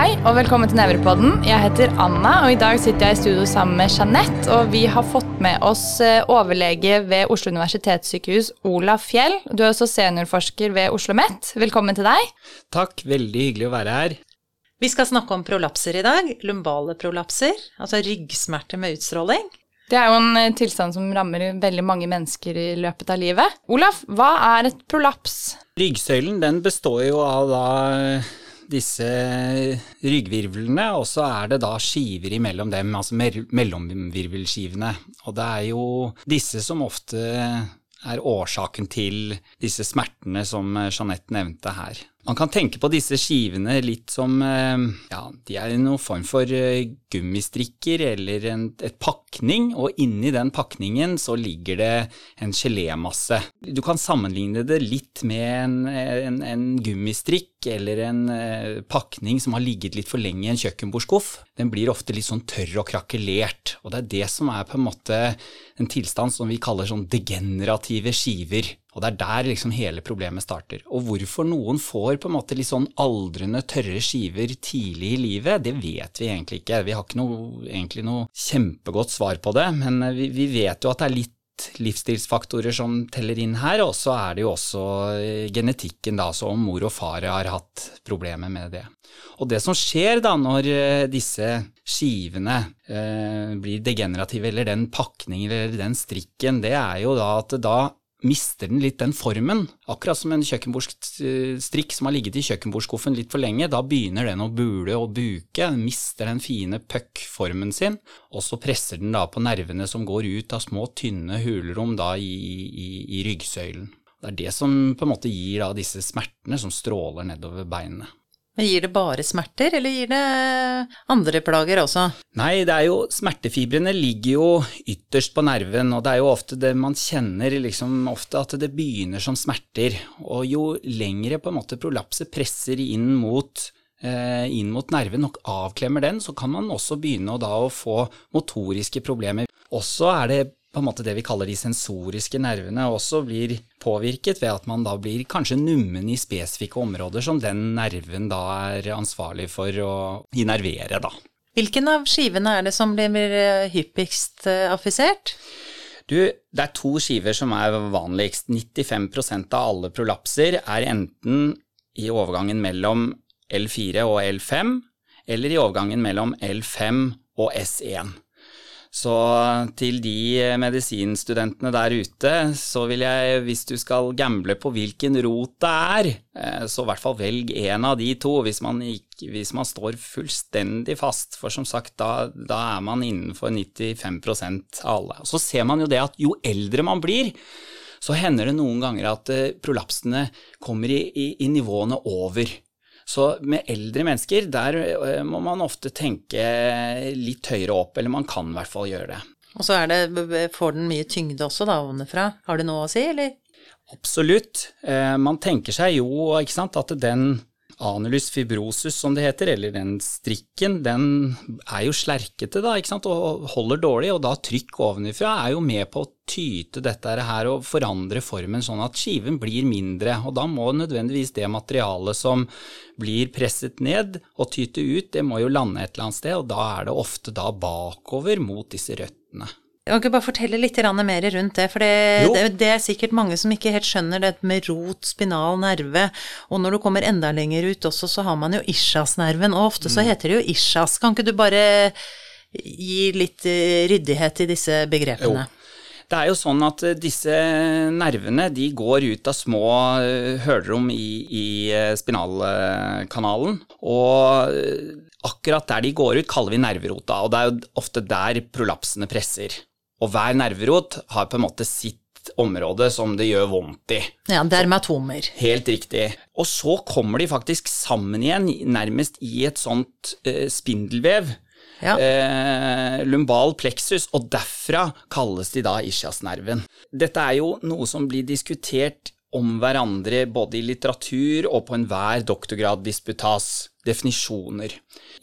Hei og velkommen til Nevrepodden. Jeg heter Anna, og i dag sitter jeg i studio sammen med Jeanette. Og vi har fått med oss eh, overlege ved Oslo universitetssykehus, Ola Fjell. Du er også seniorforsker ved Oslo OsloMet. Velkommen til deg. Takk, veldig hyggelig å være her. Vi skal snakke om prolapser i dag. Lumbale prolapser, altså ryggsmerter med utstråling. Det er jo en eh, tilstand som rammer veldig mange mennesker i løpet av livet. Olaf, hva er et prolaps? Ryggsøylen den består jo av da disse ryggvirvlene, og så er det da skiver imellom dem, altså mellomvirvelskivene. Og det er jo disse som ofte er årsaken til disse smertene som Jeanette nevnte her. Man kan tenke på disse skivene litt som eh, ja, de er noen form for eh, gummistrikker eller en, et pakning, og inni den pakningen så ligger det en gelémasse. Du kan sammenligne det litt med en, en, en gummistrikk eller en uh, pakning som har ligget litt for lenge i en kjøkkenbordskuff. Den blir ofte litt sånn tørr og krakelert, og det er det som er på en måte en tilstand som vi kaller sånn degenerative skiver. Og det er der liksom hele problemet starter. Og hvorfor noen får på en måte litt sånn aldrende, tørre skiver tidlig i livet, det vet vi egentlig ikke. Vi har ikke noe, egentlig noe kjempegodt svar på det, men vi, vi vet jo at det er litt livsstilsfaktorer som teller inn her, og så er det jo også eh, genetikken, da, så om mor og far har hatt problemer med det. Og det som skjer da når eh, disse skivene eh, blir degenerative, eller den pakningen eller den strikken, det er jo da at da mister den litt den formen. Akkurat som en kjøkkenbordstrikk som har ligget i kjøkkenbordskuffen litt for lenge. Da begynner den å bule og buke, den mister den fine puck-formen sin, og så presser den da på nervene som går ut av små, tynne hulrom da i, i, i ryggsøylen. Det er det som på en måte gir da disse smertene som stråler nedover beinene. Men Gir det bare smerter, eller gir det andre plager også? Nei, det er jo smertefibrene ligger jo ytterst på nerven, og det er jo ofte det man kjenner liksom ofte at det begynner som smerter. Og jo lengre på en måte prolapset presser inn mot eh, inn mot nerven og avklemmer den, så kan man også begynne å, å få motoriske problemer. Også er det på en måte det vi kaller de sensoriske nervene, også blir påvirket ved at man da blir kanskje nummen i spesifikke områder som den nerven da er ansvarlig for å innervere, da. Hvilken av skivene er det som blir eh, hyppigst eh, affisert? Du, det er to skiver som er vanligst. 95% av alle prolapser er enten i overgangen mellom L4 og L5, eller i overgangen mellom L5 og S1. Så til de medisinstudentene der ute, så vil jeg, hvis du skal gamble på hvilken rot det er, eh, så i hvert fall velg en av de to, hvis man, ikke, hvis man står fullstendig fast. For som sagt, da, da er man innenfor 95 av alle. Og så ser man jo det at jo eldre man blir, så hender det noen ganger at eh, prolapsene kommer i, i, i nivåene over. Så med eldre mennesker, der eh, må man ofte tenke litt høyere opp, eller man kan i hvert fall gjøre det. Og så det, får den mye tyngde også, da, ovenfra. Har det noe å si, eller? Absolutt. Eh, man tenker seg jo ikke sant, at den Anulus fibrosus, som det heter, eller den strikken, den er jo slerkete da, ikke sant, og holder dårlig, og da trykk ovenifra er jo med på å tyte dette her og forandre formen sånn at skiven blir mindre, og da må nødvendigvis det materialet som blir presset ned og tyte ut, det må jo lande et eller annet sted, og da er det ofte da bakover mot disse røttene. Kan ikke bare fortelle litt mer rundt det, for det, det, det, er sikkert mange som ikke helt skjønner det med rot, spinal nerve, og når du kommer enda lenger ut også, så har man jo ischiasnerven, og ofte så mm. heter det jo ischias. Kan ikke du bare gi litt eh, ryddighet i disse begrepene? Jo. Det er jo sånn at eh, disse nervene de går ut av små eh, hølerom i, i spinalkanalen, og akkurat der de går ut, kaller vi nerverota, og det er jo ofte der prolapsene presser. Og hver nerverot har på en måte sitt område som det gjør vondt i. Ja, dermatomer. Helt riktig. Og så kommer de faktisk sammen igjen, nærmest i et sånt eh, spindelvev. Ja. Eh, lumbal pleksus, og derfra kalles de da ischiasnerven. Dette er jo noe som blir diskutert om hverandre både i litteratur og på enhver doktorgraddisputas. Definisjoner.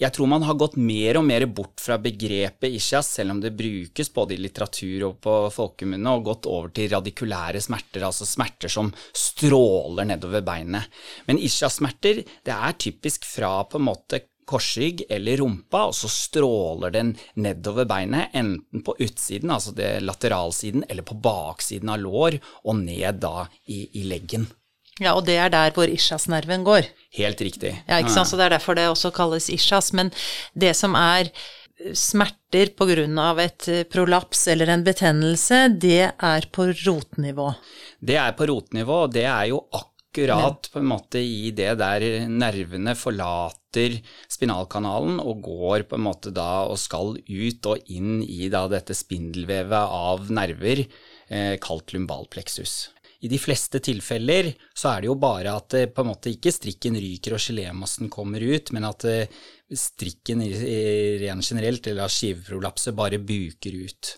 Jeg tror man har gått mer og mer bort fra begrepet ischias, selv om det brukes både i litteratur og på folkemunne, og gått over til radikulære smerter, altså smerter som stråler nedover beinet. Men ischias-smerter, det er typisk fra på en måte korsrygg eller rumpa, og så stråler den nedover beinet, enten på utsiden, altså det lateralsiden, eller på baksiden av lår, og ned da i, i leggen. Ja, og det er der hvor ischiasnerven går. Helt riktig. Ja, ikke sant, så det er derfor det også kalles ischias. Men det som er smerter av et prolaps eller en betennelse, det er på rotnivå. Det er på rotnivå, og det er jo akkurat på en måte i det der nervene forlater spinalkanalen og går på en måte da og skal ut og inn i da dette spindelvevet av nerver eh, kalt lumbalpleksus. I de fleste tilfeller så er det jo bare at det på en måte ikke strikken ryker og gelémassen kommer ut, men at eh, strikken rent generelt, eller skiveprolapset, bare buker ut.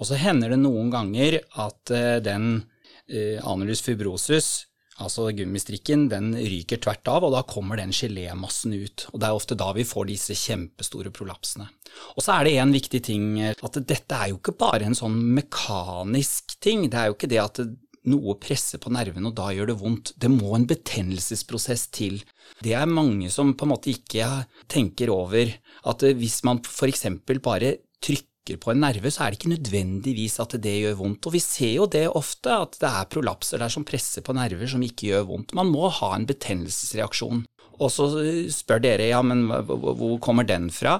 Og så hender det noen ganger at eh, den eh, anulus fibrosus, altså gummistrikken, den ryker tvert av, og da kommer den gelémassen ut. Og det er ofte da vi får disse kjempestore prolapsene. Og så er det en viktig ting, at dette er jo ikke bare en sånn mekanisk ting. Det er jo ikke det at noe presser på nervene, og da gjør det vondt. Det må en betennelsesprosess til. Det er mange som på en måte ikke tenker over at hvis man f.eks. bare trykker på en nerve, så er det ikke nødvendigvis at det gjør vondt. Og vi ser jo det ofte, at det er prolapser der som presser på nerver som ikke gjør vondt. Man må ha en betennelsesreaksjon. Og så spør dere ja, men hvor kommer den fra?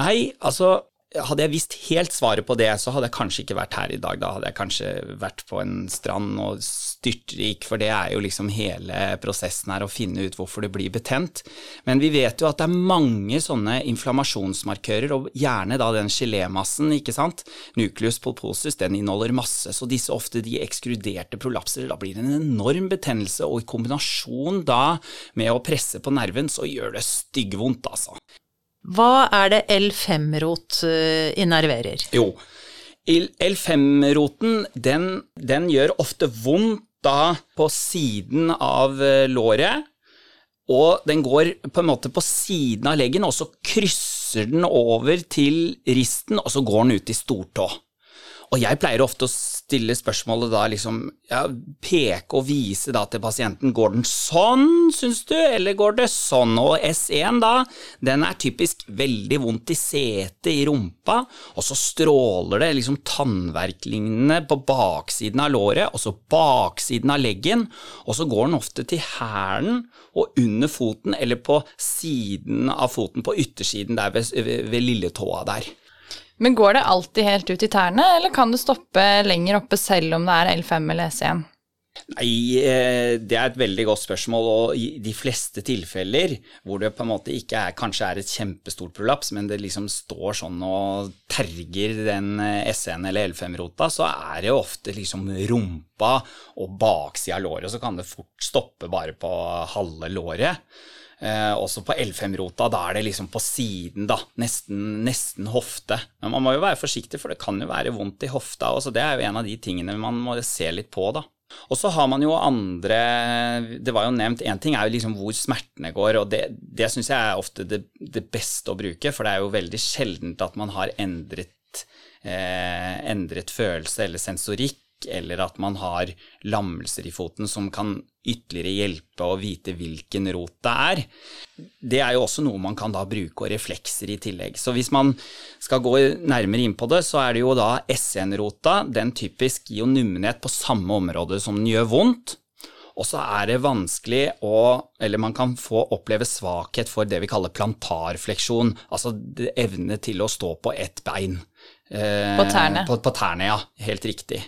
Nei, altså hadde jeg visst helt svaret på det, så hadde jeg kanskje ikke vært her i dag. Da hadde jeg kanskje vært på en strand og styrtrik, for det er jo liksom hele prosessen her å finne ut hvorfor det blir betent. Men vi vet jo at det er mange sånne inflammasjonsmarkører, og gjerne da den gelémassen, ikke sant. Nucleus polposus den inneholder masse, så disse ofte de ekskruderte prolapser, da blir det en enorm betennelse, og i kombinasjon da med å presse på nerven, så gjør det styggvondt, altså. Hva er det L5-rot eh, innerverer? Jo, L5-roten den, den, gjør ofte vondt da på siden av eh, låret, og den går på en måte på siden av leggen, og så krysser den over til risten, og så går den ut i stortå. Og jeg pleier ofte å stille spørsmålet da liksom ja, peke og vise da til pasienten. Går den sånn, syns du, eller går det sånn? Og S1 da, den er typisk veldig vondt i setet, i rumpa, og så stråler det liksom tannverklignende på baksiden av låret, og så baksiden av leggen, og så går den ofte til hælen og under foten, eller på siden av foten, på yttersiden der ved, ved, ved lilletåa der. Men går det alltid helt ut i tærne, eller kan det stoppe lenger oppe selv om det er L5 eller S1? Nei, eh, det er et veldig godt spørsmål, og i de fleste tilfeller hvor det på en måte ikke er, kanskje er et kjempestort prolaps, men det liksom står sånn og terger den SN S1 eller L5-rota, så er det ofte liksom rumpa og baksida av låret, så kan det fort stoppe bare på halve låret. Eh, også på L5-rota, da er det liksom på siden, da. Nesten, nesten, hofte. Men man må jo være forsiktig, for det kan jo være vondt i hofta også. Det er jo en av de tingene man må se litt på, da. Og så har man jo andre Det var jo nevnt én ting er jo liksom hvor smertene går, og det, det syns jeg er ofte det, det, beste å bruke, for det er jo veldig sjeldent at man har endret, eh, endret følelse eller sensorikk eller at man har lammelser i foten som kan ytterligere hjelpe å vite hvilken rot det er. Det er jo også noe man kan da bruke, og reflekser i tillegg. Så hvis man skal gå nærmere inn på det, så er det jo da SN-rota. Den typisk gir jo nummenhet på samme område som den gjør vondt. Og så er det vanskelig å Eller man kan få oppleve svakhet for det vi kaller plantarfleksjon, altså evne til å stå på ett bein. På tærne. På, på tærne, ja. Helt riktig.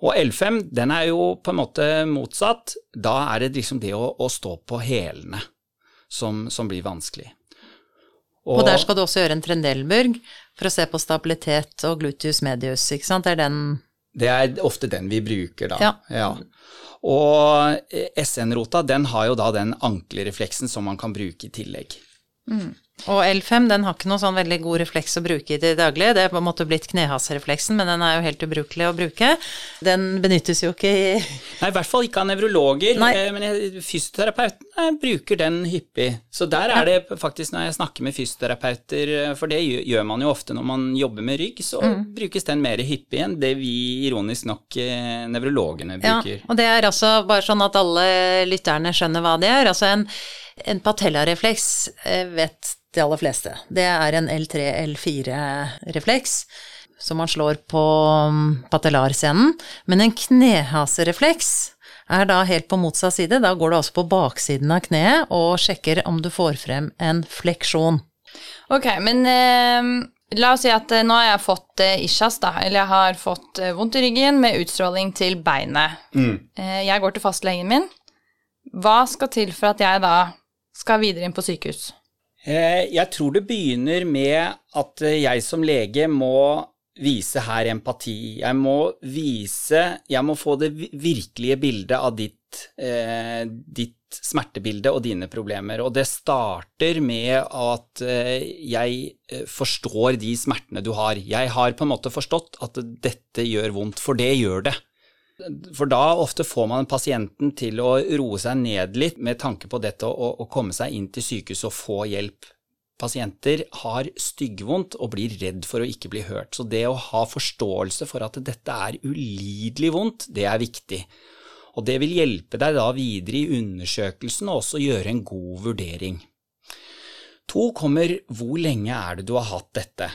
Og L5 den er jo på en måte motsatt. Da er det liksom det å, å stå på hælene som, som, blir vanskelig. Og, og, der skal du også gjøre en Trendelburg for å se på stabilitet og gluteus medius, ikke sant? Det er den Det er ofte den vi bruker, da. Ja. ja. Og SN-rota den har jo da den ankelrefleksen som man kan bruke i tillegg. Mm. Og L5 den har ikke noe sånn veldig god refleks å bruke i det daglige. Det er på en måte blitt knehasrefleksen, men den er jo helt ubrukelig å bruke. Den benyttes jo ikke i Nei, i hvert fall ikke av nevrologer, Eh, men fysioterapeuten bruker den hyppig. Så der er det faktisk når jeg snakker med fysioterapeuter, eh, for det gjør man jo ofte når man jobber med rygg, så mm. brukes den mer hyppig enn det vi ironisk nok eh, nevrologene bruker. Ja, og det er altså bare sånn at alle lytterne skjønner hva det er. Altså en, en patellarefleks vet de aller fleste. Det er en L3-L4-refleks som man slår på mm, patellarscenen. Men en knehaserefleks er da helt på motsatt side. Da går du altså på baksiden av kneet og sjekker om du får frem en fleksjon. Ok, men eh, la oss si at eh, nå har jeg fått eh, ischias, da. Eller jeg har fått eh, vondt i ryggen med utstråling til beinet. Eh, jeg går til fastlegen min. Hva skal til for at jeg da skal videre inn på sykehus? Eh, Jeg tror det begynner med at eh, jeg som lege må vise her empati. Jeg må vise Jeg må få det virkelige bildet av ditt, eh, ditt smertebilde og dine problemer. Og det starter med at eh, jeg forstår de smertene du har. Jeg har på en måte forstått at dette gjør vondt, for det gjør det. For da ofte får man pasienten til å roe seg ned litt med tanke på dette å, å komme seg inn til sykehuset og få hjelp. Pasienter har styggvondt og blir redd for å ikke bli hørt. Så det å ha forståelse for at dette er ulidelig vondt, det er viktig. Og det vil hjelpe deg da videre i undersøkelsen og også gjøre en god vurdering. To kommer hvor lenge er det du har hatt dette?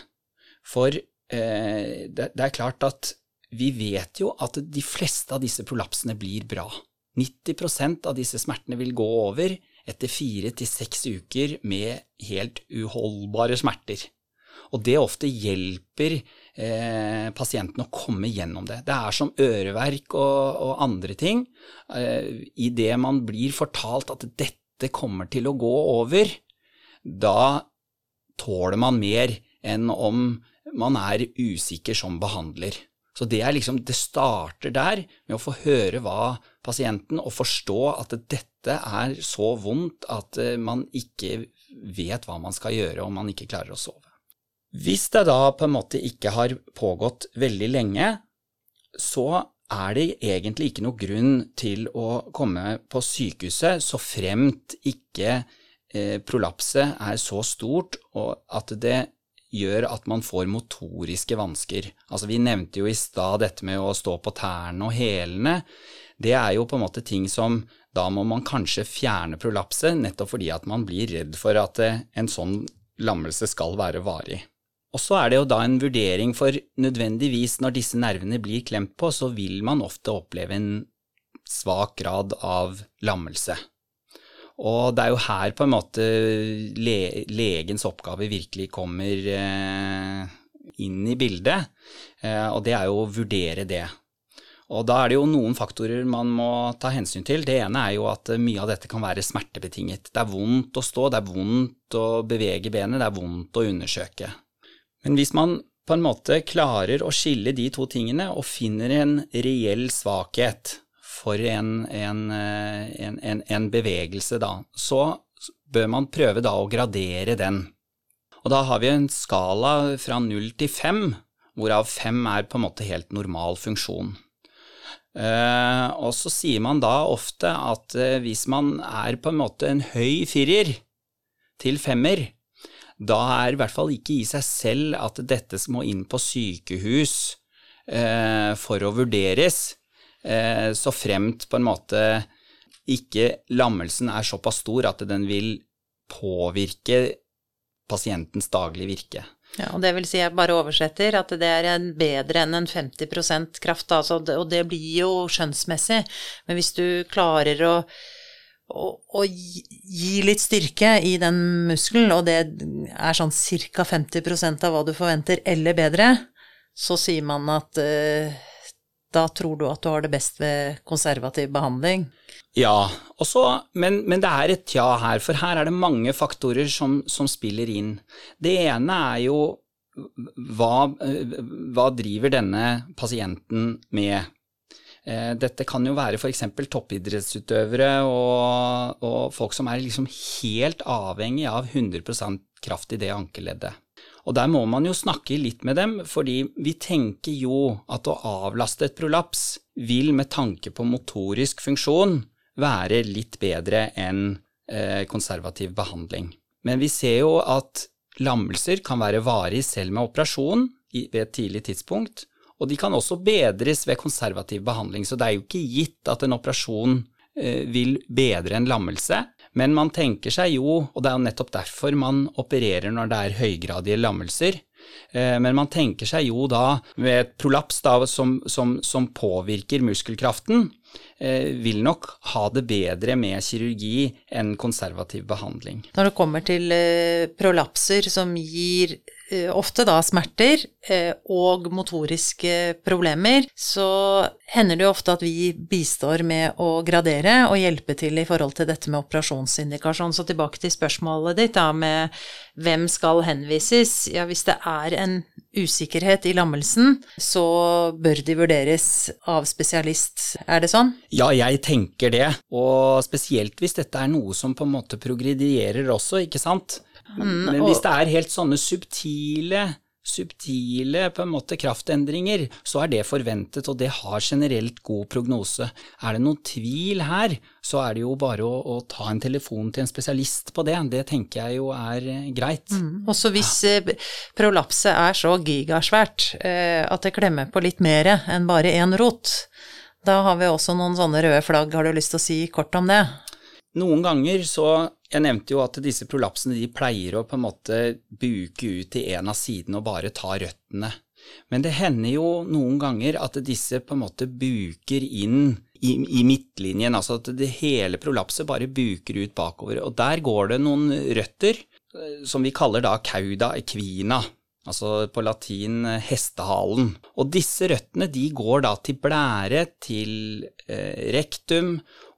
For eh, det, det er klart at vi vet jo at de fleste av disse prolapsene blir bra. 90% av disse smertene vil gå over etter fire til seks uker med helt uholdbare smerter. Og det ofte hjelper eh, pasienten å komme gjennom det. Det er som øreverk og, og andre ting. Eh, Idet man blir fortalt at dette kommer til å gå over, da tåler man mer enn om man er usikker som behandler. Så det liksom, det starter der, med å få høre hva pasienten, og forstå at dette er så vondt at eh, man ikke vet hva man skal gjøre, om man ikke klarer å sove. Hvis det da på en måte ikke har pågått veldig lenge, så er det egentlig ikke noe grunn til å komme på sykehuset så fremt ikke eh, prolapset er så stort og at det gjør at man får motoriske vansker. Altså Vi nevnte jo i stad dette med å stå på tærne og hælene. Det er jo på en måte ting som da må man kanskje fjerne prolapset, nettopp fordi at man blir redd for at eh, en sånn lammelse skal være varig. Og så er det jo da en vurdering, for nødvendigvis når disse nervene blir klemt på, så vil man ofte oppleve en svak grad av lammelse. Og det er jo her på en måte le legens oppgave virkelig kommer eh, inn i bildet, eh, og det er jo å vurdere det. Og da er det jo noen faktorer man må ta hensyn til. Det ene er jo at mye av dette kan være smertebetinget. Det er vondt å stå, det er vondt å bevege benet, det er vondt å undersøke. Men hvis man på en måte klarer å skille de to tingene og finner en reell svakhet for en, en, en, en, en bevegelse, da, så bør man prøve da å gradere den. Og da har vi en skala fra null til fem, hvorav fem er på en måte helt normal funksjon. Eh, og så sier man da ofte at eh, hvis man er på en måte en høy firer til femmer, da er i hvert fall ikke i seg selv at dette må inn på sykehus eh, for å vurderes, eh, så fremt på en måte ikke lammelsen er såpass stor at den vil påvirke pasientens daglige virke. Ja, og det vil si, jeg bare oversetter, at det er en bedre enn en 50% kraft, altså, og det blir jo skjønnsmessig. Men hvis du klarer å, å, å gi litt styrke i den muskelen, og det er sånn ca. 50% av hva du forventer, eller bedre, så sier man at uh, da tror du at du har det best ved konservativ behandling. Ja, også, men, men, det er et ja her, for her er det mange faktorer som, som spiller inn. Det ene er jo hva, hva driver denne pasienten med? Dette kan jo være f.eks. toppidrettsutøvere og, og, folk som er liksom helt avhengig av 100% kraft i det ankeleddet. Og der må man jo snakke litt med dem, fordi vi tenker jo at å avlaste et prolaps vil med tanke på motorisk funksjon være litt bedre enn eh, konservativ behandling. Men vi ser jo at lammelser kan være varig selv med operasjon ved et tidlig tidspunkt, og de kan også bedres ved konservativ behandling, så det er jo ikke gitt at en operasjon eh, vil bedre en lammelse, Men man tenker seg jo, og det er jo nettopp derfor man opererer når det er høygradige lammelser, eh, men man tenker seg jo da ved et prolaps da, som, som, som påvirker muskelkraften, eh, vil nok ha det bedre med kirurgi enn konservativ behandling. Når det kommer til eh, prolapser som gir ofte da smerter eh, og motoriske problemer, så hender det jo ofte at vi bistår med å gradere og hjelpe til i forhold til dette med operasjonsindikasjon. Så tilbake til spørsmålet ditt da med hvem skal henvises. Ja, hvis det er en usikkerhet i lammelsen, så bør de vurderes av spesialist. Er det sånn? Ja, jeg tenker det. Og spesielt hvis dette er noe som på en måte progredierer også, ikke sant. Mm, Men hvis det er helt sånne subtile subtile på en måte kraftendringer, så er det forventet, og det har generelt god prognose. Er det noen tvil her, så er det jo bare å, å ta en telefon til en spesialist på det. Det tenker jeg jo er eh, greit. Mm. Også hvis ja. Eh, prolapset er så gigasvært eh, at det klemmer på litt mer enn bare én rot, da har vi også noen sånne røde flagg. Har du lyst til å si kort om det? Noen ganger så Jeg nevnte jo at disse prolapsene de pleier å på en måte buke ut til en av sidene og bare ta røttene. Men det hender jo noen ganger at disse på en måte buker inn i, i midtlinjen, altså at det hele prolapset bare buker ut bakover. Og der går det noen røtter eh, som vi kaller da cauda equina, altså på latin eh, hestehalen. Og disse røttene de går da til blære, til eh, rektum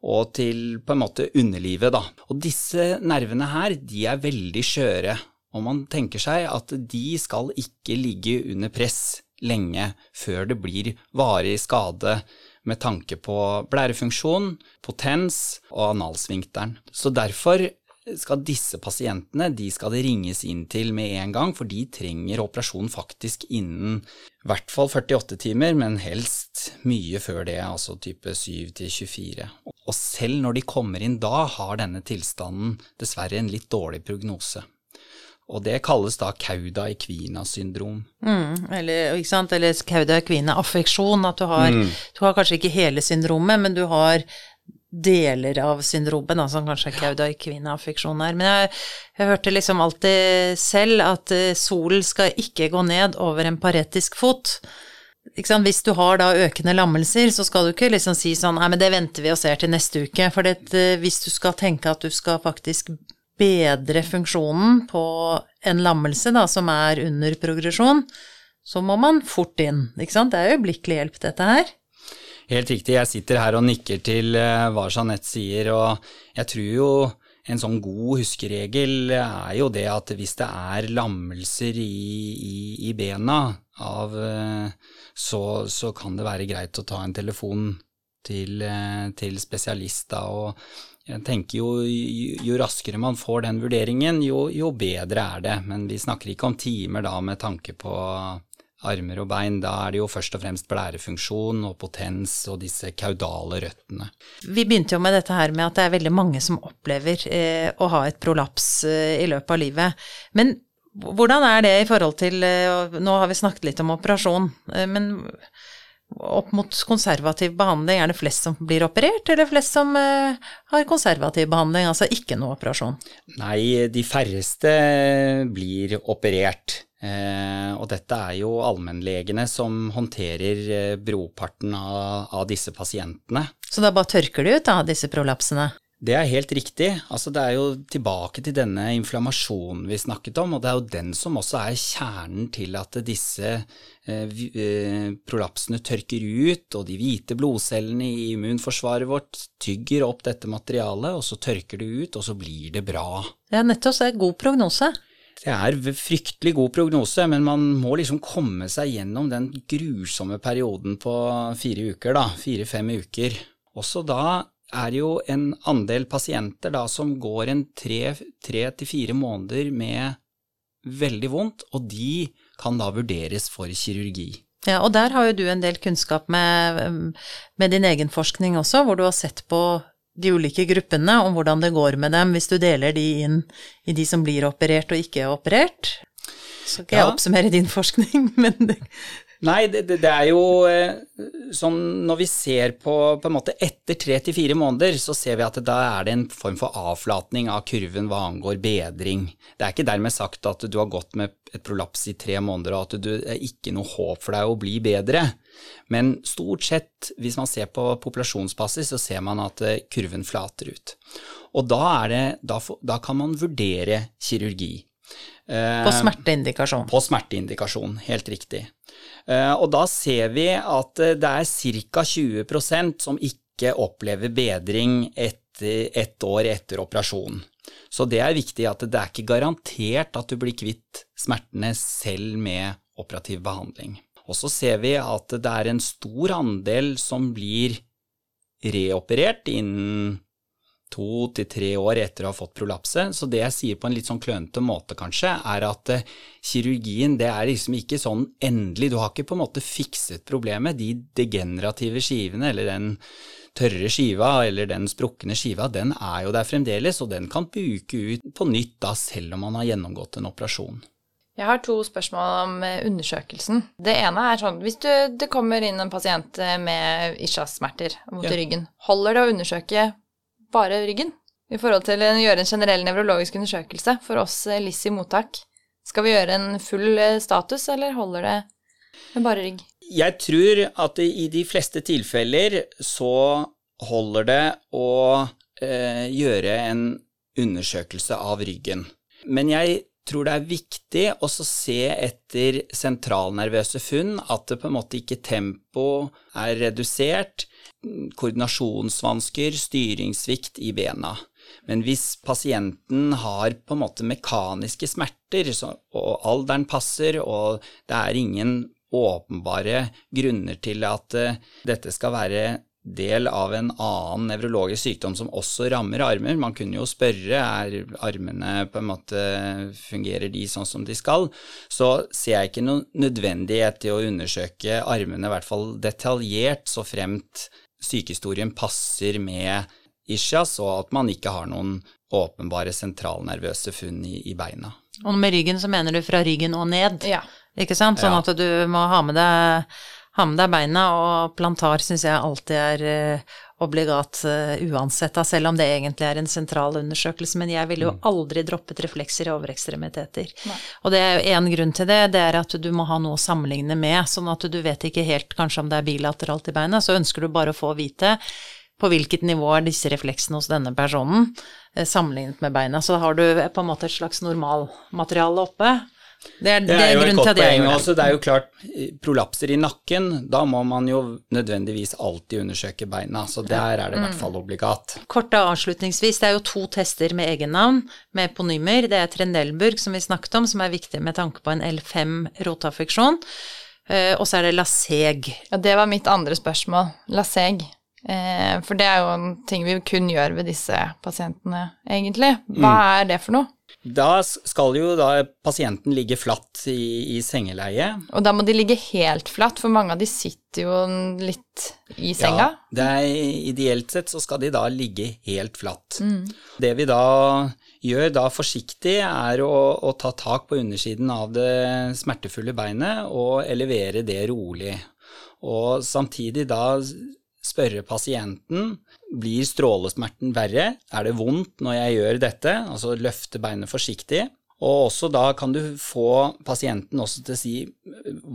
og til på en måte underlivet, da. Og disse nervene her, de er veldig skjøre, og man tenker seg at de skal ikke ligge under press lenge før det blir varig skade med tanke på blærefunksjon, potens og analsvinkteren. Så derfor skal disse pasientene de skal det ringes inn til med en gang, for de trenger operasjon faktisk innen i hvert fall 48 timer, men helst mye før det, altså type 7 til 24. Og selv når de kommer inn da, har denne tilstanden dessverre en litt dårlig prognose. Og det kalles da cauda equina-syndrom. Mm, eller, eller cauda equina-affeksjon, at du har, mm. du har kanskje ikke hele syndromet, men du har deler av syndromet, da, som kanskje Kauda kvinneaffeksjon her. Men jeg, jeg, hørte liksom alltid selv at uh, solen skal ikke gå ned over en paretisk fot. Hvis du har da økende lammelser, så skal du ikke liksom si sånn nei, men det venter vi og ser til neste uke. For det, hvis du skal tenke at du skal faktisk bedre funksjonen på en lammelse da, som er under progresjon, så må man fort inn. Ikke sant? Det er øyeblikkelig hjelp, dette her. Helt riktig, jeg sitter her og nikker til eh, hva Jeanette sier, og jeg tror jo en sånn god huskeregel er jo det at hvis det er lammelser i, i, i bena av eh, så, så, kan det være greit å ta en telefon til, eh, til spesialist da, og jeg tenker jo, jo, raskere man får den vurderingen, jo, jo bedre er det. Men vi snakker ikke om timer da med tanke på armer og bein, da er det jo først og fremst blærefunksjon og potens og disse kaudale røttene. Vi begynte jo med dette her med at det er veldig mange som opplever eh, å ha et prolaps eh, i løpet av livet. Men hvordan er det i forhold til eh, Nå har vi snakket litt om operasjon, eh, men opp mot konservativ behandling, er det flest som blir operert, eller flest som eh, har konservativ behandling, altså ikke noe operasjon? Nei, de færreste blir operert. Eh, og dette er jo allmennlegene som håndterer eh, broparten av, av, disse pasientene. Så da bare tørker de ut da, disse prolapsene? Det er helt riktig. Altså, det er jo tilbake til denne inflammasjonen vi snakket om, og det er jo den som også er kjernen til at disse eh, eh prolapsene tørker ut, og de hvite blodcellene i immunforsvaret vårt tygger opp dette materialet, og så tørker det ut, og så blir det bra. Ja, nettopp. Så er det god prognose. Det er fryktelig god prognose, men man må liksom komme seg gjennom den grusomme perioden på fire uker, da. Fire-fem uker. Også da er det jo en andel pasienter da som går en tre, til fire måneder med veldig vondt, og de kan da vurderes for kirurgi. Ja, og der har jo du en del kunnskap med, med din egen forskning også, hvor du har sett på de ulike gruppene om hvordan det går med dem, hvis du deler de inn i de som blir operert og ikke er operert. Så skal ja. jeg oppsummere din forskning, men det Nei, det, det, er jo sånn når vi ser på på en måte etter tre til fire måneder, så ser vi at da er det en form for avflatning av kurven hva angår bedring. Det er ikke dermed sagt at du har gått med et prolaps i tre måneder og at det er ikke noe håp for deg å bli bedre. Men stort sett, hvis man ser på populasjonsbasis, så ser man at eh, kurven flater ut. Og da, det, da, da kan man vurdere kirurgi. På smerteindikasjon. På smerteindikasjon, helt riktig. Eh, og da ser vi at eh, det er ca. 20% som ikke opplever bedring etter ett år etter operasjonen. Så det er viktig at det er ikke garantert at du blir kvitt smertene selv med operativ behandling. Og så ser vi at det er en stor andel som blir reoperert innen to til tre år etter å ha fått prolapse. Så det jeg sier på en litt sånn klønete måte, kanskje, er at uh, kirurgien det er liksom ikke sånn endelig. Du har ikke på en måte fikset problemet. De degenerative skivene, eller den tørre skiva eller den sprukne skiva, den er jo der fremdeles, og den kan buke ut på nytt da, selv om man har gjennomgått en operasjon. Jeg har to spørsmål om eh, undersøkelsen. Det ene er sånn Hvis du, det kommer inn en pasient eh, med ischias-smerter mot ja. ryggen, holder det å undersøke bare ryggen i forhold til å gjøre en generell nevrologisk undersøkelse for oss eh, LIS i mottak. Skal vi gjøre en full eh, status, eller holder det med bare rygg? Jeg tror at i de fleste tilfeller så holder det å eh, gjøre en undersøkelse av ryggen. Men jeg tror det er viktig å se etter sentralnervøse funn, at det på en måte ikke tempo er redusert, koordinasjonsvansker, styringssvikt i bena. Men hvis pasienten har på en måte mekaniske smerter, og alderen passer, og det er ingen åpenbare grunner til at eh, dette skal være del av en annen nevrologisk sykdom som også rammer armer. Man kunne jo spørre er armene på en måte fungerer de sånn som de skal. Så ser jeg ikke noen nødvendighet til å undersøke armene, i hvert fall detaljert, så fremt sykehistorien passer med ischias, og at man ikke har noen åpenbare sentralnervøse funn i, i, beina. Og med ryggen så mener du fra ryggen og ned, ja. ikke sant? Sånn ja. at du må ha med deg ha med deg beina, og plantar syns jeg alltid er uh, obligat uh, uansett, da, selv om det egentlig er en sentral undersøkelse. Men jeg ville jo mm. aldri droppet reflekser i overekstremiteter. Nei. Og det er jo én grunn til det, det er at du må ha noe å sammenligne med, sånn at du vet ikke helt kanskje om det er bilateralt i beina, så ønsker du bare å få vite på hvilket nivå er disse refleksene hos denne personen eh, sammenlignet med beina. Så da har du på en måte et slags normalmateriale oppe, det er, det er, det er jo et godt poeng også. Det er jo klart, prolapser i nakken, da må man jo nødvendigvis alltid undersøke beina. Så der er det i hvert mm. fall obligat. Kort avslutningsvis, det er jo to tester med egennavn med eponymer. Det er Trendelburg, som vi snakket om, som er viktig med tanke på en L5-rotaffeksjon. Eh, og så er det Laseg. Ja, det var mitt andre spørsmål. Laseg. Eh, for det er jo en ting vi kun gjør ved disse pasientene, egentlig. Hva mm. er det for noe? Da skal jo da pasienten ligge flatt i, i, sengeleie. Og da må de ligge helt flatt, for mange av de sitter jo litt i senga. Ja, det er, ideelt sett så skal de da ligge helt flatt. Mm. Det vi da gjør da forsiktig, er å, å, ta tak på undersiden av det smertefulle beinet og elevere det rolig. Og samtidig da spørre pasienten blir strålesmerten verre, er det vondt når jeg gjør dette, altså løfte beinet forsiktig. Og også da kan du få pasienten også til å si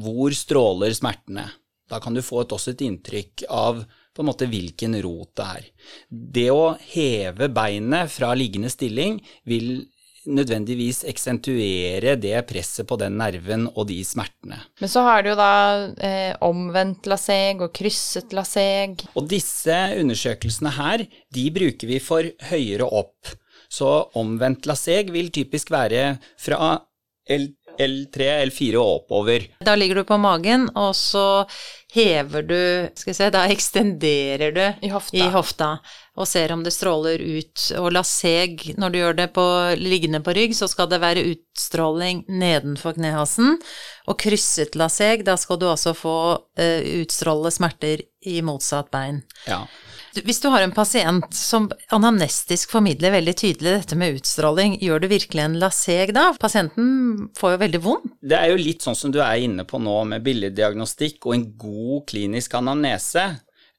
hvor stråler smertene. Da kan du få et, også et inntrykk av på en måte hvilken rot det er. Det å heve beinet fra liggende stilling vil nødvendigvis eksentuere det presset på den nerven og de smertene. Men så har du jo da eh, omvendt laseg og krysset laseg. Og disse undersøkelsene her, de bruker vi for høyere opp. Så omvendt laseg vil typisk være fra L L3, L4 og oppover. Da ligger du på magen, og så hever du Skal vi se, da ekstenderer du I hofta. i hofta og ser om det stråler ut. Og laseg, når du gjør det på, liggende på rygg, så skal det være utstråling nedenfor knehasen. Og krysset laseg, da skal du også få uh, utstråle smerter i motsatt bein. Ja. Hvis du har en pasient som anamnestisk formidler veldig tydelig dette med utstråling, gjør du virkelig en laseg da? Pasienten får jo veldig vondt. Det er jo litt sånn som du er inne på nå, med billeddiagnostikk og en god klinisk anamnese,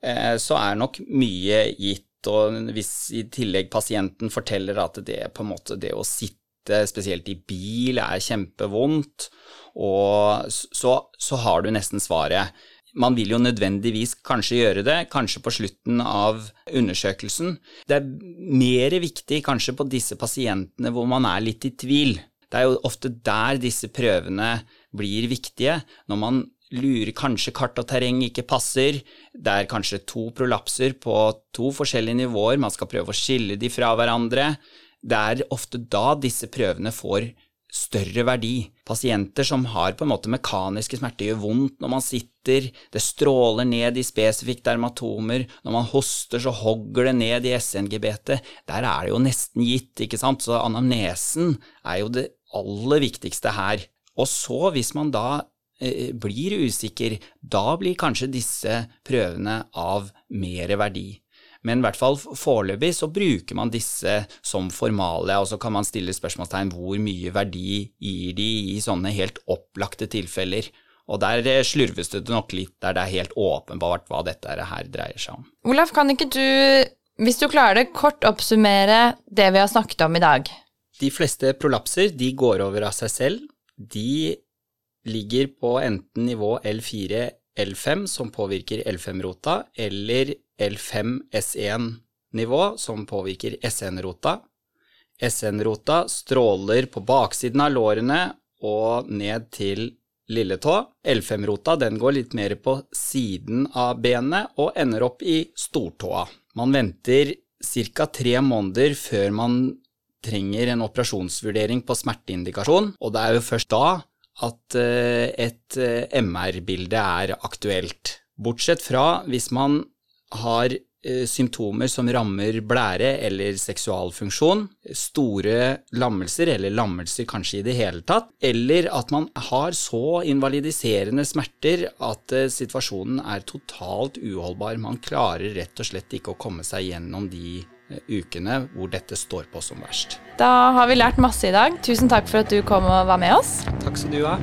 eh, så er nok mye gitt. Og hvis i tillegg pasienten forteller at det måte det å sitte spesielt i bil er kjempevondt, så, så har du nesten svaret man vil jo nødvendigvis kanskje gjøre det, kanskje på slutten av undersøkelsen. Det er mer viktig kanskje på disse pasientene hvor man er litt i tvil. Det er jo ofte der disse prøvene blir viktige, når man lurer kanskje kart og terreng ikke passer, det er kanskje to prolapser på to forskjellige nivåer, man skal prøve å skille de fra hverandre. Det er ofte da disse prøvene får større verdi. Pasienter som har på en måte mekaniske smerter, gjør vondt når man sitter, det stråler ned i spesifikke dermatomer, når man hoster så hogger det ned i SNG-betet. Der er det jo nesten gitt, ikke sant, så anamnesen er jo det aller viktigste her. Og så, hvis man da blir usikker, da blir kanskje disse prøvene av mer verdi. Men i hvert fall foreløpig så bruker man disse som formale, og så kan man stille spørsmålstegn hvor mye verdi gir de i sånne helt opplagte tilfeller. Og der eh, slurves det nok litt, der det er helt åpenbart hva dette her dreier seg om. Olaf, kan ikke du, hvis du klarer det, kort oppsummere det vi har snakket om i dag? De fleste prolapser de går over av seg selv. De ligger på enten nivå L4, L5, som påvirker L5-rota, eller L5-S1-nivå, som påvirker SN-rota. SN-rota stråler på baksiden av lårene og ned til lilletå. L5-rota den går litt mer på siden av benet og ender opp i stortåa. Man venter ca. tre måneder før man trenger en operasjonsvurdering på smerteindikasjon, og det er jo først da at eh, et eh, MR-bilde er aktuelt. Bortsett fra hvis man har eh, symptomer som rammer blære eller seksualfunksjon, store lammelser eller lammelser kanskje i det hele tatt, eller at man har så invalidiserende smerter at situasjonen er totalt uholdbar. Man klarer rett og slett ikke å komme seg gjennom de ukene hvor dette står på som verst. Da har vi lært masse i dag. Tusen takk for at du kom og var med oss. Takk skal du ha.